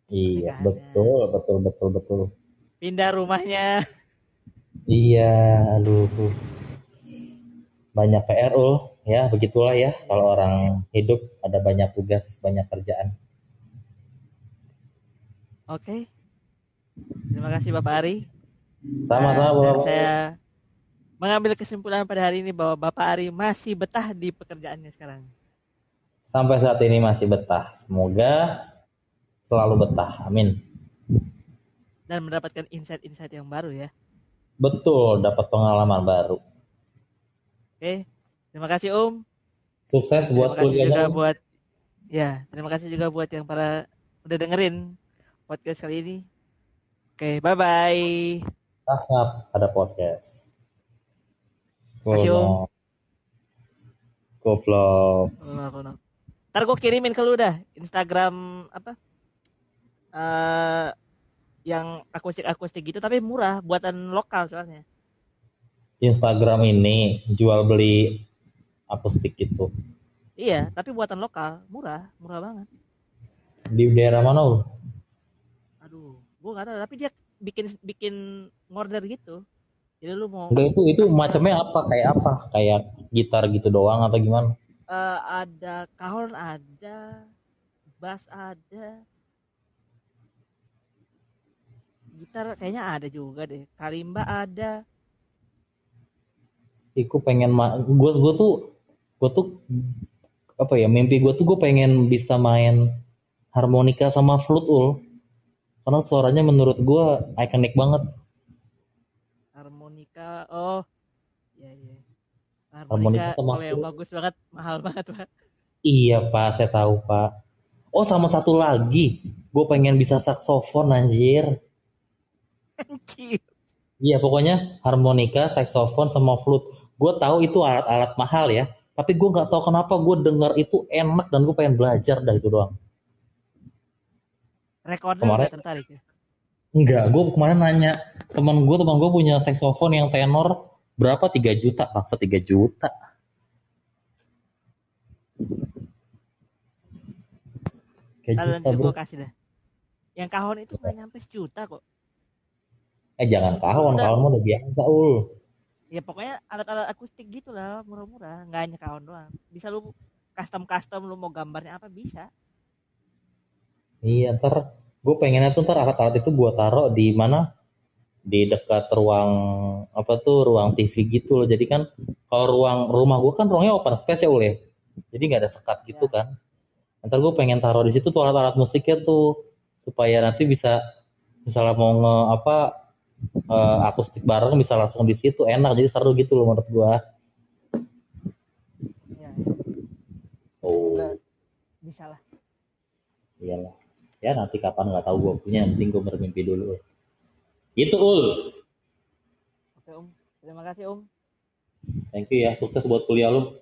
Iya ada. betul betul betul betul. pindah rumahnya Iya aduh. Banyak PR ya begitulah ya kalau orang hidup ada banyak tugas banyak kerjaan. oke terima kasih Bapak Ari Sama-sama dan Bapak. saya mengambil kesimpulan pada hari ini bahwa Bapak Ari masih betah di pekerjaannya sekarang. Sampai saat ini masih betah. Semoga selalu betah. Amin. Dan mendapatkan insight-insight yang baru ya. Betul, dapat pengalaman baru. Oke, terima kasih Om. Sukses Terima buat kasih juga buat ya, terima kasih juga buat yang para udah dengerin podcast kali ini. Oke, bye bye. Tasngap ada podcast. Makasih, Om. Goblok. Ntar gue kirimin ke lu dah Instagram apa? eh yang akustik-akustik gitu tapi murah buatan lokal soalnya. Instagram ini jual beli akustik gitu. Iya, tapi buatan lokal, murah, murah banget. Di daerah mana? Ul? Aduh, gua nggak tahu, tapi dia bikin bikin order gitu. Jadi lu mau Enggak itu itu macamnya apa? Kayak apa? Kayak gitar gitu doang atau gimana? eh, ada kahon ada, bass ada, gitar kayaknya ada juga deh, kalimba ada. Iku pengen ma gue gue tuh gue tuh apa ya mimpi gue tuh gue pengen bisa main harmonika sama flute ul. Karena suaranya menurut gue ikonik banget. Harmonika oh. Ya ya Harmonika harmonika sama kalau yang bagus banget mahal banget pak. Iya pak saya tahu pak. Oh sama satu lagi. Gue pengen bisa saksofon anjir. Anjir. iya pokoknya harmonika saksofon sama flute. Gue tahu itu alat-alat mahal ya tapi gue nggak tahu kenapa gue denger itu enak dan gue pengen belajar dah itu doang. Recorder Kemarin- tertarik ya? Enggak, gue kemarin nanya teman gue teman gue punya saksofon yang tenor berapa? 3 juta bangsa 3 juta. Bro. gue kasih dah yang kahon itu nggak nyampe sejuta kok. Eh jangan kahon Udah. kahon udah biasa ul ya pokoknya alat-alat akustik gitu lah murah-murah. Nggak hanya kahon doang. Bisa lu custom custom lu mau gambarnya apa bisa. Iya ntar gue pengennya tuh ntar alat-alat itu gue taruh di mana? Di dekat ruang apa tuh ruang TV gitu loh. Jadi kan kalau ruang rumah gue kan ruangnya open space ya ul ya? Jadi nggak ada sekat gitu kan. Ntar gue pengen taruh di situ tuh alat-alat musiknya tuh. Supaya nanti bisa misalnya mau nge apa eh, akustik bareng bisa langsung di situ. Enak jadi seru gitu loh menurut gue ya oh. Bisa lah. Iyalah ya nanti kapan nggak tahu gue punya. Yang penting gue bermimpi dulu. Itu ul. Oke om. Terima kasih om. Thank you ya. Sukses buat kuliah lu.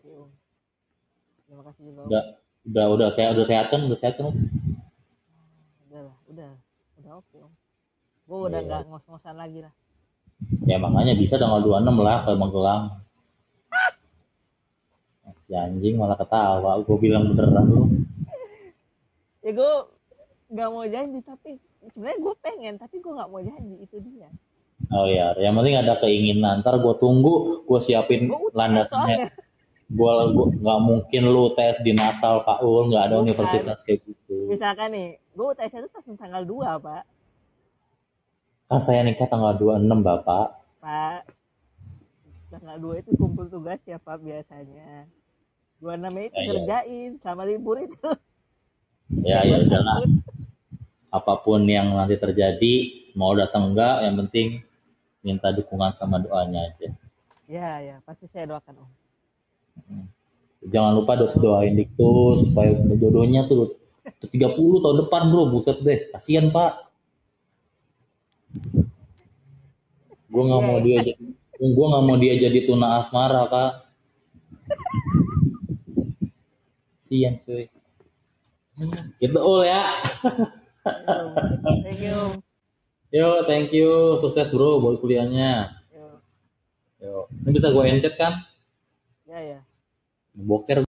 Terima kasih juga om. Udah udah udah saya udah sehat kan? Udah sehat kan udah udah. Udah oke om gue udah nggak ngos-ngosan lagi lah. Ya makanya bisa tanggal 26 lah ke Magelang si anjing malah ketawa. Gue bilang beneran lu. Ya gue nggak mau janji tapi sebenarnya gue pengen tapi gue nggak mau janji. Itu dia. Oh ya yang penting ada keinginan. Ntar gue tunggu gue siapin landasannya. gue nggak mungkin lu tes di Natal Kak Ul nggak ada Bukan. universitas kayak gitu. Misalkan nih gue UTS itu pas tanggal 2 pak kan saya nikah tanggal 26 bapak. Pak tanggal 2 itu kumpul tugas ya pak biasanya. 26 itu Ya, ya. kerjain sama libur itu. Ya ya udahlah. apa pun yang nanti terjadi mau datang enggak yang penting minta dukungan sama doanya aja. Ya ya pasti saya doakan om. Jangan lupa do- doain Diktus supaya jodohnya tuh 30 tahun depan bro buset deh. Kasihan pak gue nggak mau dia jadi gue nggak mau dia jadi tuna asmara pak kasihan cuy. Gitu ul ya. Thank you. Yo thank you. Sukses bro buat kuliahnya. Yo. yo. Ini bisa gue encet kan? Ya ya. Boker